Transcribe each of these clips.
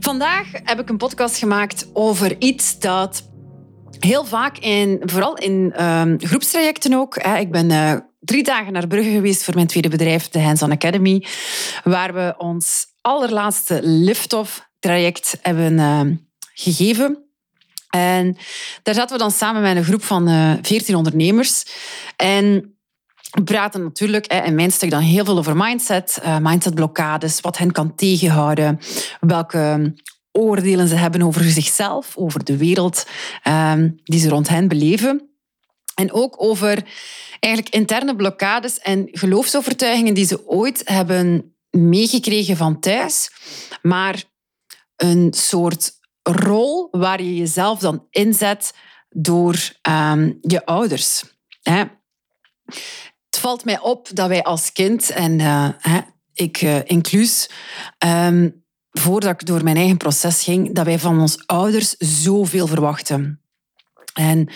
Vandaag heb ik een podcast gemaakt over iets dat heel vaak, in, vooral in um, groepstrajecten ook. Hè, ik ben uh, drie dagen naar Brugge geweest voor mijn tweede bedrijf, de Hands On Academy, waar we ons allerlaatste lift-off traject hebben uh, gegeven. En daar zaten we dan samen met een groep van eh, 14 ondernemers. En we praten natuurlijk in mijn stuk dan heel veel over mindset, uh, mindsetblokkades, wat hen kan tegenhouden, welke oordelen ze hebben over zichzelf, over de wereld um, die ze rond hen beleven. En ook over eigenlijk interne blokkades en geloofsovertuigingen die ze ooit hebben meegekregen van thuis, maar een soort rol waar je jezelf dan inzet door um, je ouders. Hè? Het valt mij op dat wij als kind, en uh, hè, ik uh, inclus, um, voordat ik door mijn eigen proces ging, dat wij van ons ouders zoveel verwachten. En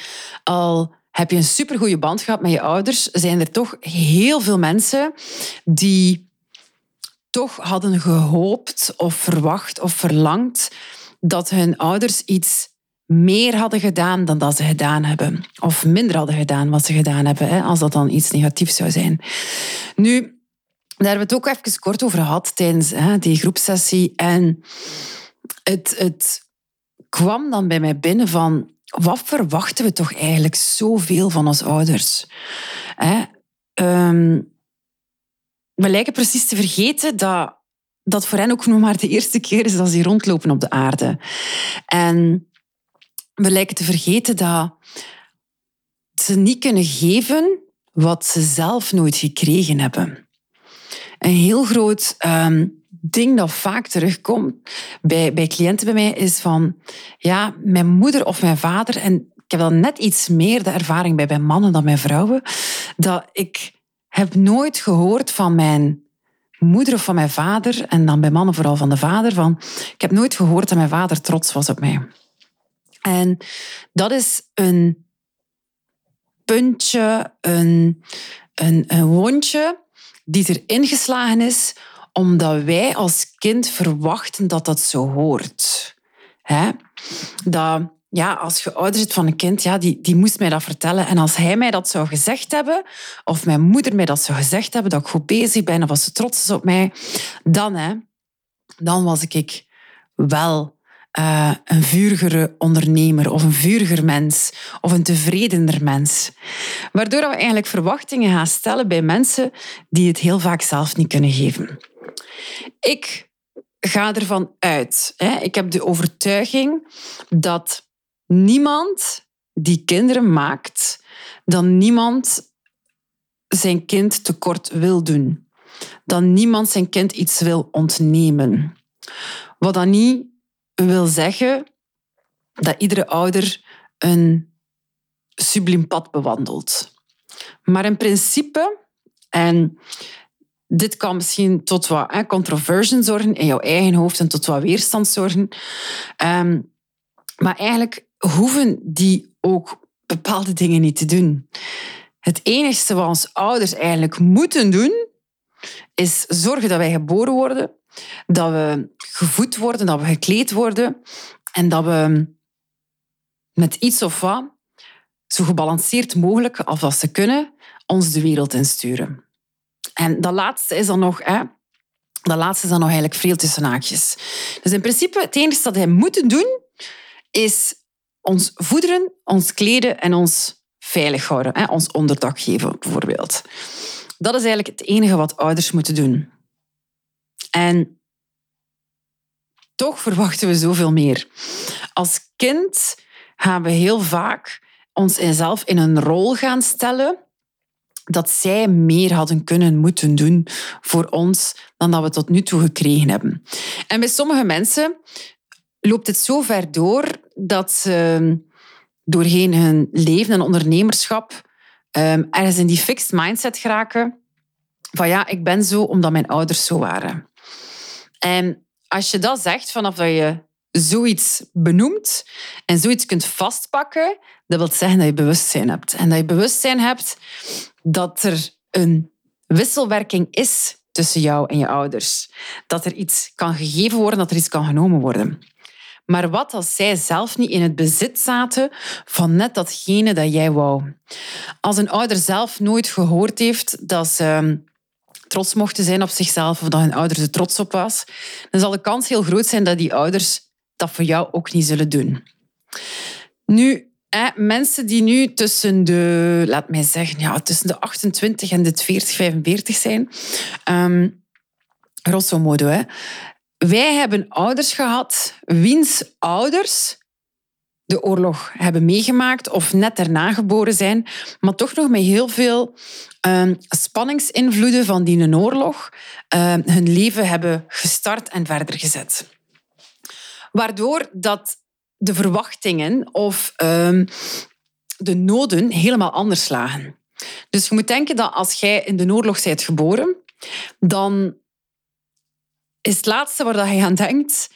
al heb je een supergoeie band gehad met je ouders, zijn er toch heel veel mensen die toch hadden gehoopt of verwacht of verlangd dat hun ouders iets meer hadden gedaan dan dat ze gedaan hebben. Of minder hadden gedaan wat ze gedaan hebben, hè, als dat dan iets negatiefs zou zijn. Nu, daar hebben we het ook even kort over gehad tijdens hè, die groepsessie. En het, het kwam dan bij mij binnen van... Wat verwachten we toch eigenlijk zoveel van onze ouders? Hè? Ehm, we lijken precies te vergeten dat dat voor hen ook nog maar de eerste keer is dat ze rondlopen op de aarde. En we lijken te vergeten dat ze niet kunnen geven wat ze zelf nooit gekregen hebben. Een heel groot um, ding dat vaak terugkomt bij, bij cliënten bij mij is van, ja, mijn moeder of mijn vader, en ik heb dan net iets meer de ervaring bij, bij mannen dan bij vrouwen, dat ik heb nooit gehoord van mijn moeder of van mijn vader, en dan bij mannen vooral van de vader, van ik heb nooit gehoord dat mijn vader trots was op mij. En dat is een puntje, een, een, een wondje die erin geslagen is omdat wij als kind verwachten dat dat zo hoort. Hè? Dat, ja, als je ouder zit van een kind, ja, die, die moest mij dat vertellen. En als hij mij dat zou gezegd hebben, of mijn moeder mij dat zou gezegd hebben, dat ik goed bezig ben, of ze trots is op mij, dan, hè, dan was ik wel uh, een vurigere ondernemer of een vuriger mens of een tevredener mens. Waardoor we eigenlijk verwachtingen gaan stellen bij mensen die het heel vaak zelf niet kunnen geven. Ik ga ervan uit. Hè. Ik heb de overtuiging dat niemand die kinderen maakt, dan niemand zijn kind tekort wil doen. Dan niemand zijn kind iets wil ontnemen. Wat dan niet wil zeggen dat iedere ouder een subliem pad bewandelt. Maar in principe, en dit kan misschien tot wat hè, zorgen in jouw eigen hoofd en tot wat weerstand zorgen. Ehm, maar eigenlijk hoeven die ook bepaalde dingen niet te doen. Het enige wat ons ouders eigenlijk moeten doen, is zorgen dat wij geboren worden, dat we gevoed worden, dat we gekleed worden en dat we met iets of wat, zo gebalanceerd mogelijk, als ze kunnen, ons de wereld insturen. En dat laatste is dan nog... Hè, dat laatste is dan nog eigenlijk veel tussen haakjes. Dus in principe, het enige dat hij moet doen, is ons voederen, ons kleden en ons veilig houden. Hè? Ons onderdak geven, bijvoorbeeld. Dat is eigenlijk het enige wat ouders moeten doen. En toch verwachten we zoveel meer. Als kind gaan we heel vaak ons zelf in een rol gaan stellen dat zij meer hadden kunnen moeten doen voor ons dan dat we tot nu toe gekregen hebben. En bij sommige mensen loopt het zo ver door dat ze doorheen hun leven en ondernemerschap um, ergens in die fixed mindset geraken van ja, ik ben zo omdat mijn ouders zo waren. En als je dat zegt vanaf dat je zoiets benoemt en zoiets kunt vastpakken, dat wil zeggen dat je bewustzijn hebt. En dat je bewustzijn hebt dat er een wisselwerking is tussen jou en je ouders. Dat er iets kan gegeven worden, dat er iets kan genomen worden. Maar wat als zij zelf niet in het bezit zaten van net datgene dat jij wou? Als een ouder zelf nooit gehoord heeft dat ze trots mochten zijn op zichzelf of dat hun ouder er trots op was, dan zal de kans heel groot zijn dat die ouders dat voor jou ook niet zullen doen. Nu, mensen die nu tussen de, laat mij zeggen, ja, tussen de 28 en de 40, 45 zijn, um, grosso modo, hè. wij hebben ouders gehad wiens ouders de oorlog hebben meegemaakt of net daarna geboren zijn, maar toch nog met heel veel uh, spanningsinvloeden van die oorlog uh, hun leven hebben gestart en verder gezet. Waardoor dat de verwachtingen of uh, de noden helemaal anders lagen. Dus je moet denken dat als jij in de oorlog bent geboren, dan is het laatste waar je aan denkt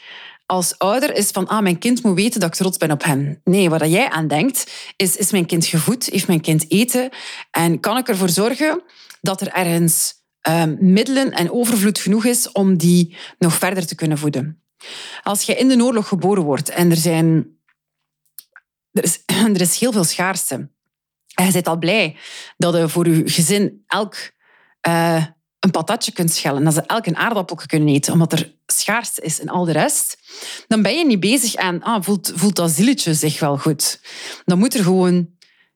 als ouder is van ah, mijn kind moet weten dat ik trots ben op hem. Nee, wat jij aan denkt is, is mijn kind gevoed? Heeft mijn kind eten? En kan ik ervoor zorgen dat er ergens um, middelen en overvloed genoeg is om die nog verder te kunnen voeden? Als je in de oorlog geboren wordt en er, zijn, er, is, er is heel veel schaarste en je bent al blij dat je voor je gezin elk uh, een patatje kunt schellen, dat ze elk een aardappel kunnen eten, omdat er schaarste is en al de rest, dan ben je niet bezig aan, ah, voelt, voelt dat zieletje zich wel goed? Dan moet er gewoon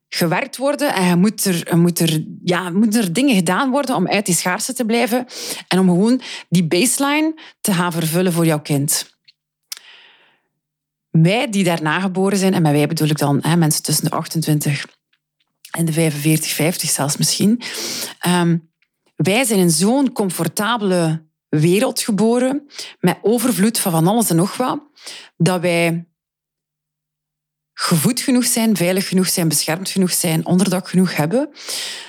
gewerkt worden en moet er, moet er, ja, moeten er dingen gedaan worden om uit die schaarste te blijven en om gewoon die baseline te gaan vervullen voor jouw kind. Wij die daarna geboren zijn, en met wij bedoel ik dan hè, mensen tussen de 28 en de 45, 50 zelfs misschien, um, wij zijn in zo'n comfortabele wereld geboren, met overvloed van van alles en nog wat, dat wij gevoed genoeg zijn, veilig genoeg zijn, beschermd genoeg zijn, onderdak genoeg hebben,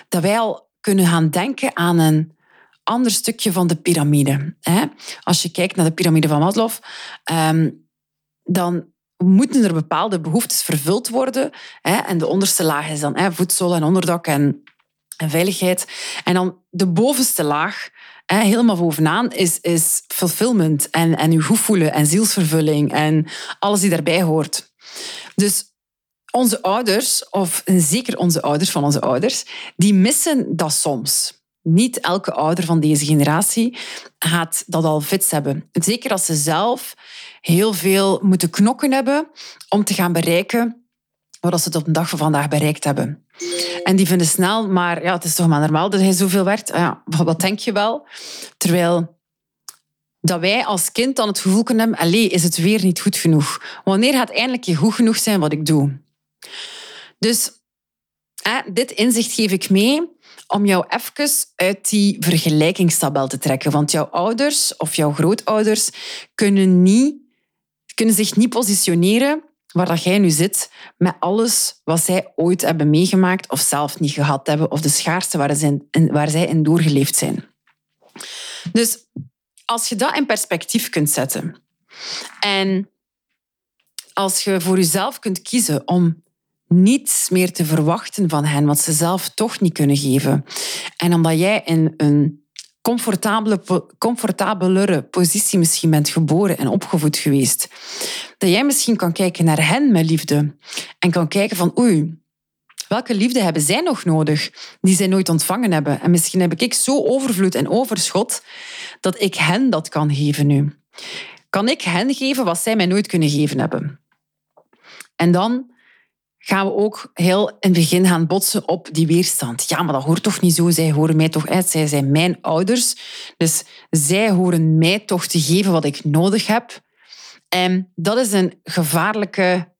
dat wij al kunnen gaan denken aan een ander stukje van de piramide. Als je kijkt naar de piramide van Maslow, ehm, dan moeten er bepaalde behoeftes vervuld worden. En de onderste laag is dan voedsel en onderdak en veiligheid. En dan de bovenste laag, hè, helemaal bovenaan, is, is fulfillment en, en je goed voelen en zielsvervulling en alles die daarbij hoort. Dus onze ouders, of zeker onze ouders van onze ouders, die missen dat soms. Niet elke ouder van deze generatie gaat dat al fits hebben. Zeker als ze zelf heel veel moeten knokken hebben om te gaan bereiken wat ze tot de dag van vandaag bereikt hebben. En die vinden snel, maar ja, het is toch maar normaal dat hij zoveel werkt. Ja, wat denk je wel? Terwijl dat wij als kind dan het gevoel kunnen hebben, is het weer niet goed genoeg? Wanneer gaat eindelijk je goed genoeg zijn wat ik doe? Dus dit inzicht geef ik mee om jou even uit die vergelijkingstabel te trekken. Want jouw ouders of jouw grootouders kunnen, niet, kunnen zich niet positioneren waar dat jij nu zit met alles wat zij ooit hebben meegemaakt of zelf niet gehad hebben, of de schaarste waar, in, waar zij in doorgeleefd zijn. Dus als je dat in perspectief kunt zetten en als je voor jezelf kunt kiezen om niets meer te verwachten van hen, wat ze zelf toch niet kunnen geven, en omdat jij in een comfortabele, comfortabelere positie misschien bent geboren en opgevoed geweest. Dat jij misschien kan kijken naar hen met liefde en kan kijken van oei, welke liefde hebben zij nog nodig die zij nooit ontvangen hebben? En misschien heb ik zo overvloed en overschot dat ik hen dat kan geven nu. Kan ik hen geven wat zij mij nooit kunnen geven hebben? En dan gaan we ook heel in het begin gaan botsen op die weerstand. Ja, maar dat hoort toch niet zo? Zij horen mij toch uit. Zij zijn mijn ouders. Dus zij horen mij toch te geven wat ik nodig heb. En dat is een gevaarlijke,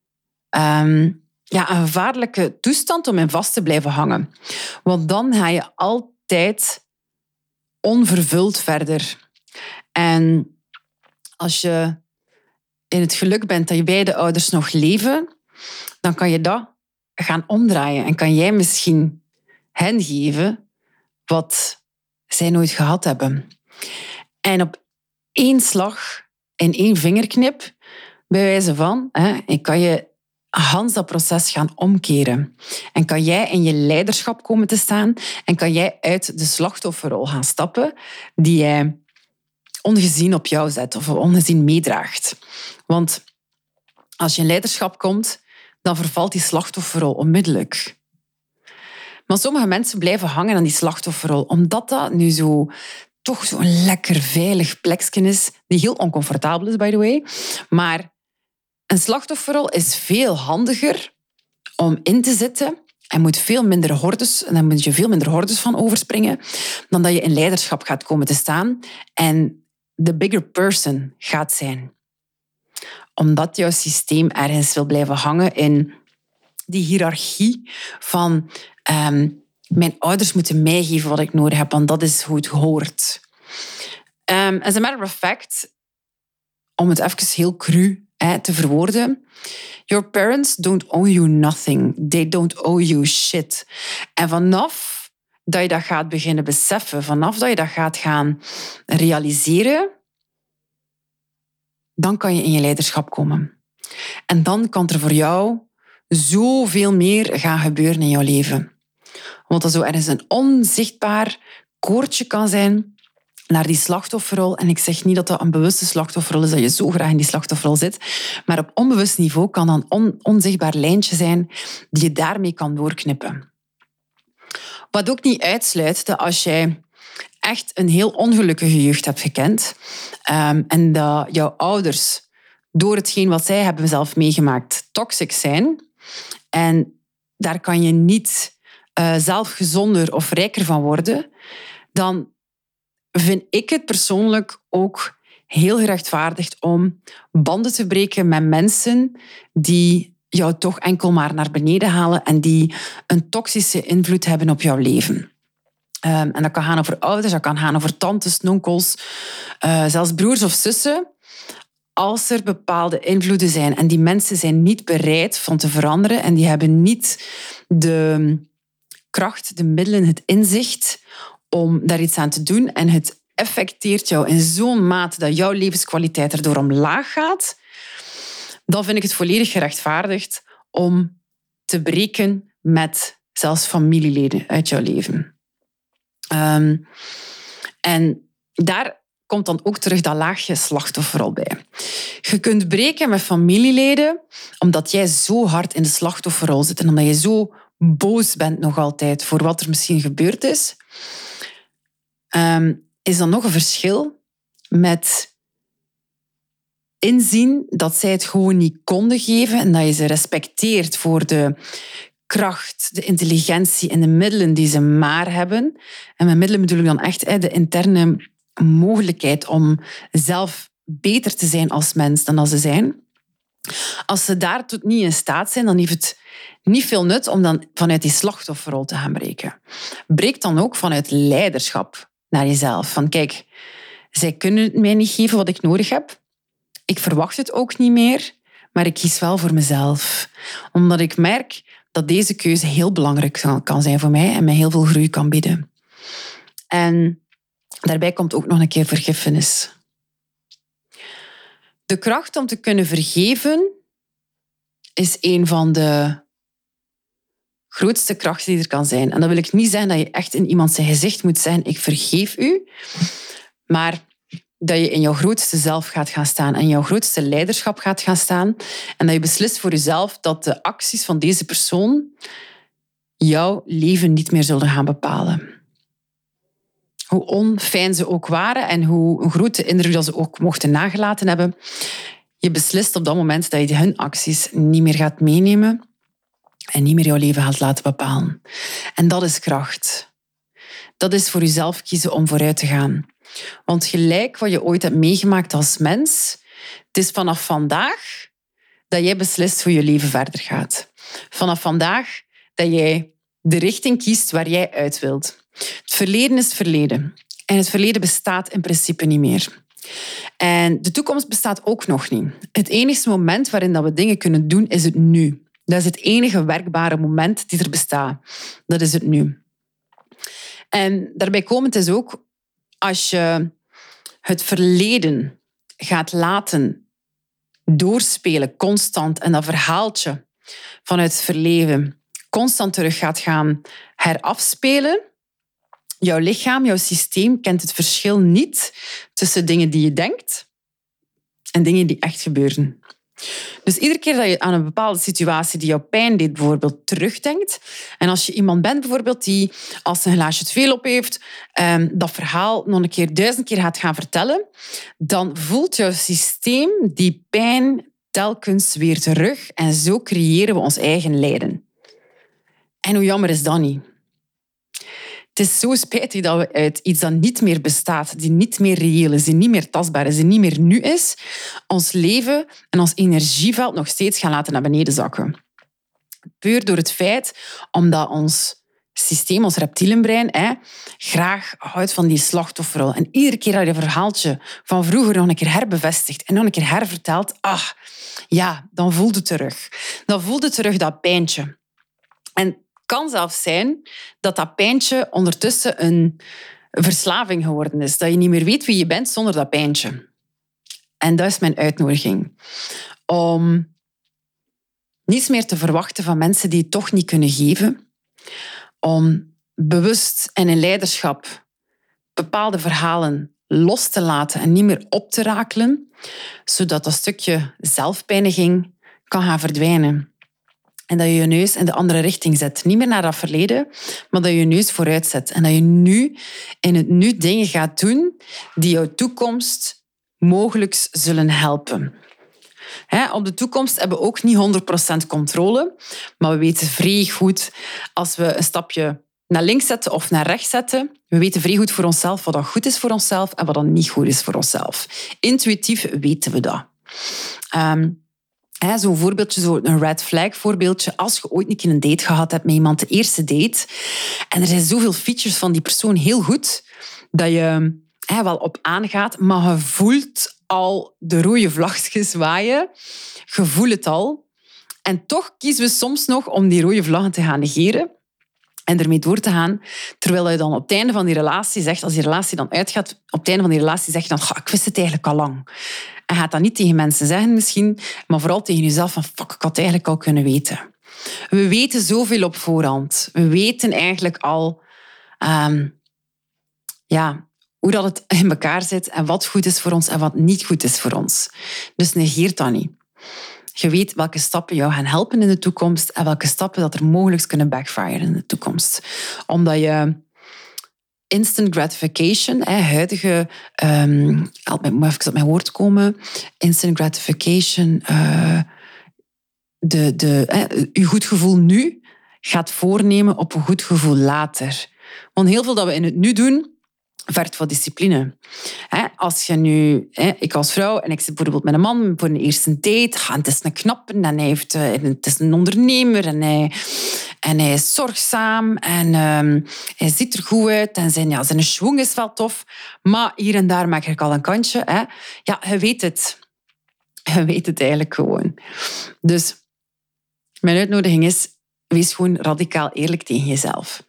um, ja, een gevaarlijke toestand om in vast te blijven hangen. Want dan ga je altijd onvervuld verder. En als je in het geluk bent dat je beide ouders nog leven, dan kan je dat gaan omdraaien en kan jij misschien hen geven wat zij nooit gehad hebben. En op één slag, in één vingerknip, bij wijze van, hè, kan je Hans dat proces gaan omkeren. En kan jij in je leiderschap komen te staan en kan jij uit de slachtofferrol gaan stappen die jij ongezien op jou zet of ongezien meedraagt. Want als je in leiderschap komt, dan vervalt die slachtofferrol onmiddellijk. Maar sommige mensen blijven hangen aan die slachtofferrol, omdat dat nu zo toch zo'n lekker veilig plekje is, die heel oncomfortabel is, by the way. Maar een slachtofferrol is veel handiger om in te zitten en moet veel minder hordes, en dan moet je veel minder hordes van overspringen, dan dat je in leiderschap gaat komen te staan en de bigger person gaat zijn. Omdat jouw systeem ergens wil blijven hangen in die hiërarchie van ehm, mijn ouders moeten mij geven wat ik nodig heb, want dat is hoe het hoort. Um, as a matter of fact, om het even heel cru te verwoorden. Your parents don't owe you nothing. They don't owe you shit. En vanaf dat je dat gaat beginnen beseffen, vanaf dat je dat gaat gaan realiseren, dan kan je in je leiderschap komen. En dan kan er voor jou zoveel meer gaan gebeuren in jouw leven. Want dat zo ergens een onzichtbaar koordje kan zijn naar die slachtofferrol. En ik zeg niet dat dat een bewuste slachtofferrol is, dat je zo graag in die slachtofferrol zit. Maar op onbewust niveau kan dat een onzichtbaar lijntje zijn die je daarmee kan doorknippen. Wat ook niet uitsluit dat als jij echt een heel ongelukkige jeugd hebt gekend. Um, en dat jouw ouders door hetgeen wat zij hebben zelf meegemaakt toxic zijn. En daar kan je niet uh, zelf gezonder of rijker van worden, dan vind ik het persoonlijk ook heel gerechtvaardigd om banden te breken met mensen die jou toch enkel maar naar beneden halen en die een toxische invloed hebben op jouw leven. Um, en dat kan gaan over ouders, dat kan gaan over tantes, nonkels, uh, zelfs broers of zussen. Als er bepaalde invloeden zijn en die mensen zijn niet bereid van te veranderen en die hebben niet de kracht, de middelen, het inzicht om daar iets aan te doen en het effecteert jou in zo'n mate dat jouw levenskwaliteit erdoor omlaag gaat, dan vind ik het volledig gerechtvaardigd om te breken met zelfs familieleden uit jouw leven. Ehm, en daar komt dan ook terug dat laagje slachtofferrol bij. Je kunt breken met familieleden omdat jij zo hard in de slachtofferrol zit en omdat je zo boos bent nog altijd voor wat er misschien gebeurd is. Ehm, is dan nog een verschil met inzien dat zij het gewoon niet konden geven en dat je ze respecteert voor de kracht, de intelligentie en de middelen die ze maar hebben. En met middelen bedoel ik dan echt de interne mogelijkheid om zelf beter te zijn als mens dan als ze zijn. Als ze daartoe niet in staat zijn, dan heeft het niet veel nut om dan vanuit die slachtofferrol te gaan breken. Breek dan ook vanuit leiderschap naar jezelf. Van kijk, zij kunnen mij niet geven wat ik nodig heb. Ik verwacht het ook niet meer, maar ik kies wel voor mezelf. Omdat ik merk dat deze keuze heel belangrijk kan zijn voor mij en mij heel veel groei kan bieden. En daarbij komt ook nog een keer vergiffenis. De kracht om te kunnen vergeven is een van de grootste kracht die er kan zijn. En dat wil ik niet zeggen dat je echt in iemand zijn gezicht moet zijn, ik vergeef u. Maar dat je in jouw grootste zelf gaat gaan staan en jouw grootste leiderschap gaat gaan staan. En dat je beslist voor jezelf dat de acties van deze persoon jouw leven niet meer zullen gaan bepalen. Hoe onfijn ze ook waren en hoe een grote indruk dat ze ook mochten nagelaten hebben. Je beslist op dat moment dat je hun acties niet meer gaat meenemen en niet meer jouw leven gaat laten bepalen. En dat is kracht. Dat is voor jezelf kiezen om vooruit te gaan. Want gelijk wat je ooit hebt meegemaakt als mens, het is vanaf vandaag dat jij beslist hoe je leven verder gaat. Vanaf vandaag dat jij de richting kiest waar jij uit wilt. Het verleden is verleden. En het verleden bestaat in principe niet meer. En de toekomst bestaat ook nog niet. Het enige moment waarin dat we dingen kunnen doen, is het nu. Dat is het enige werkbare moment die er bestaat. Dat is het nu. En daarbij komend is ook, als je het verleden gaat laten doorspelen, constant, en dat verhaaltje vanuit het verleden constant terug gaat gaan herafspelen, jouw lichaam, jouw systeem kent het verschil niet tussen dingen die je denkt en dingen die echt gebeuren. Dus iedere keer dat je aan een bepaalde situatie die jou pijn deed, bijvoorbeeld terugdenkt. En als je iemand bent bijvoorbeeld die als een glaasje te veel op heeft, ehm, dat verhaal nog een keer duizend keer gaat gaan vertellen, dan voelt jouw systeem die pijn telkens weer terug. En zo creëren we ons eigen lijden. En hoe jammer is dat niet? Is zo spijtig dat we uit iets dat niet meer bestaat, die niet meer reëel is, die niet meer tastbaar is, die niet meer nu is, ons leven en ons energieveld nog steeds gaan laten naar beneden zakken. Puur door het feit omdat ons systeem, ons reptielenbrein, hè, graag houdt van die slachtofferrol. En iedere keer dat je een verhaaltje van vroeger nog een keer herbevestigt en nog een keer hervertelt, ach, ja, dan voelt het terug. Dan voelt het terug dat pijntje. En kan zelfs zijn dat dat pijntje ondertussen een verslaving geworden is. Dat je niet meer weet wie je bent zonder dat pijntje. En dat is mijn uitnodiging. Om niets meer te verwachten van mensen die het toch niet kunnen geven. Om bewust en in leiderschap bepaalde verhalen los te laten en niet meer op te rakelen, zodat dat stukje zelfpijniging kan gaan verdwijnen. En dat je je neus in de andere richting zet. Niet meer naar dat verleden, maar dat je je neus vooruit zet. En dat je nu in het nu dingen gaat doen die jouw toekomst mogelijk zullen helpen. op de toekomst hebben we ook niet 100% controle, maar we weten vrij goed als we een stapje naar links zetten of naar rechts zetten. We weten vrij goed voor onszelf wat goed is voor onszelf en wat dan niet goed is voor onszelf. Intuïtief weten we dat. Um, Zo'n voorbeeldje, zo'n red flag voorbeeldje. Als je ooit een keer een date gehad hebt met iemand, de eerste date, en er zijn zoveel features van die persoon heel goed, dat je hè, wel op aangaat, maar je voelt al de rode vlagjes waaien. Je voelt het al. En toch kiezen we soms nog om die rode vlaggen te gaan negeren en ermee door te gaan. Terwijl je dan op het einde van die relatie zegt, als die relatie dan uitgaat, op het einde van die relatie zeg je dan, ik wist het eigenlijk al lang. En gaat dat niet tegen mensen zeggen misschien, maar vooral tegen jezelf van, fuck, ik had het eigenlijk al kunnen weten. We weten zoveel op voorhand. We weten eigenlijk al ehm, ja, hoe dat het in elkaar zit en wat goed is voor ons en wat niet goed is voor ons. Dus negeer dat niet. Je weet welke stappen jou gaan helpen in de toekomst en welke stappen dat er mogelijk kunnen backfire in de toekomst. Omdat je instant gratification, hè, huidige, um, moet even op mijn woord komen, instant gratification, uh, de, de, je goed gevoel nu gaat voornemen op een goed gevoel later. Want heel veel dat we in het nu doen, vergt wat discipline. Als je nu, ik als vrouw en ik zit bijvoorbeeld met een man voor een eerste date, het is een knappe en hij heeft, eh, het is een ondernemer en hij, en hij is zorgzaam en um, hij ziet er goed uit en zijn, ja, zijn is wel tof, maar hier en daar maak ik al een kantje. Ja, je weet het. Je weet het eigenlijk gewoon. Dus mijn uitnodiging is, wees gewoon radicaal eerlijk tegen jezelf.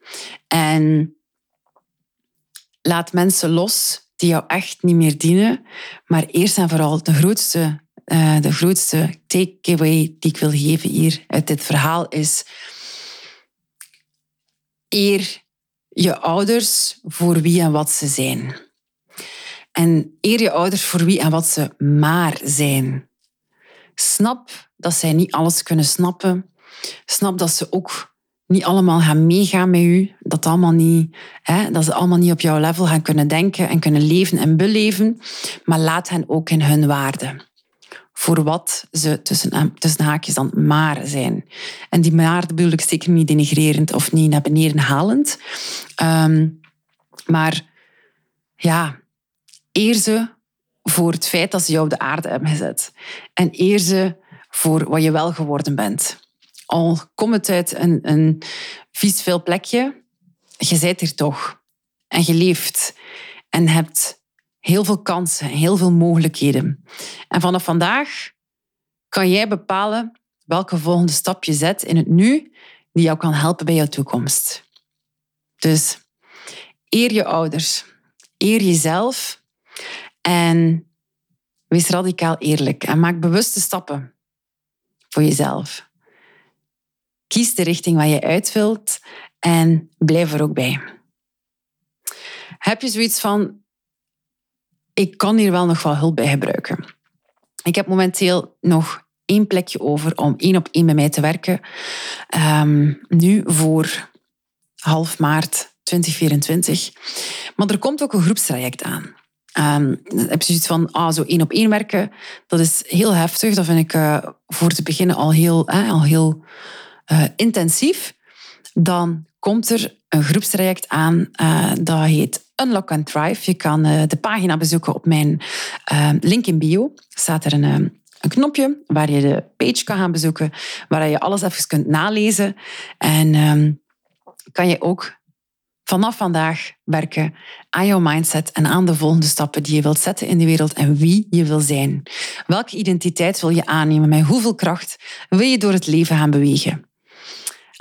En laat mensen los die jou echt niet meer dienen. Maar eerst en vooral de grootste, uh, de grootste takeaway die ik wil geven hier uit dit verhaal is eer je ouders voor wie en wat ze zijn. En eer je ouders voor wie en wat ze maar zijn. Snap dat zij niet alles kunnen snappen. Snap dat ze ook niet allemaal gaan meegaan met u. Dat, allemaal niet, hè, dat ze allemaal niet op jouw level gaan kunnen denken en kunnen leven en beleven. Maar laat hen ook in hun waarde. Voor wat ze tussen, tussen haakjes dan maar zijn. En die maar bedoel ik zeker niet denigrerend of niet naar beneden halend. Ehm, maar ja, eer ze voor het feit dat ze jou op de aarde hebben gezet. En eer ze voor wat je wel geworden bent al komt het uit een, een vies veel plekje, je bent hier toch. En je leeft. En hebt heel veel kansen, heel veel mogelijkheden. En vanaf vandaag kan jij bepalen welke volgende stap je zet in het nu die jou kan helpen bij jouw toekomst. Dus eer je ouders, eer jezelf en wees radicaal eerlijk en maak bewuste stappen voor jezelf. Kies de richting waar je uit wilt en blijf er ook bij. Heb je zoiets van, ik kan hier wel nog wel hulp bij gebruiken. Ik heb momenteel nog één plekje over om één op één bij mij te werken. Um, nu voor half maart 2024. Maar er komt ook een groepstraject aan. Um, heb je zoiets van, ah, zo één op één werken, dat is heel heftig. Dat vind ik uh, voor te beginnen al heel, al heel uh, intensief. Dan komt er een groepstraject aan, uh, dat heet Unlock and Thrive. Je kan uh, de pagina bezoeken op mijn link in bio. Staat er een een knopje waar je de page kan gaan bezoeken, waar je alles even kunt nalezen. En um, kan je ook vanaf vandaag werken aan jouw mindset en aan de volgende stappen die je wilt zetten in de wereld en wie je wil zijn. Welke identiteit wil je aannemen? Met hoeveel kracht wil je door het leven gaan bewegen?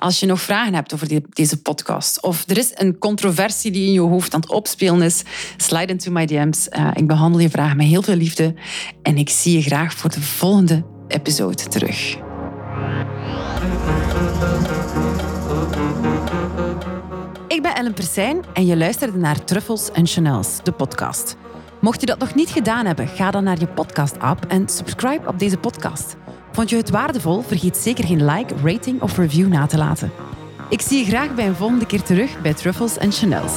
Als je nog vragen hebt over deze podcast of er is een controversie die in je hoofd aan het opspelen is, slide into my DM's. Uh, ik behandel je vragen met heel veel liefde en ik zie je graag voor de volgende episode terug. Ik ben Ellen Persijn en je luisterde naar Truffles en Chanels, de podcast. Mocht je dat nog niet gedaan hebben, ga dan naar je podcast-app en subscribe op deze podcast. Vond je het waardevol? Vergeet zeker geen like, rating of review na te laten. Ik zie je graag bij een volgende keer terug bij Truffles en Chanels.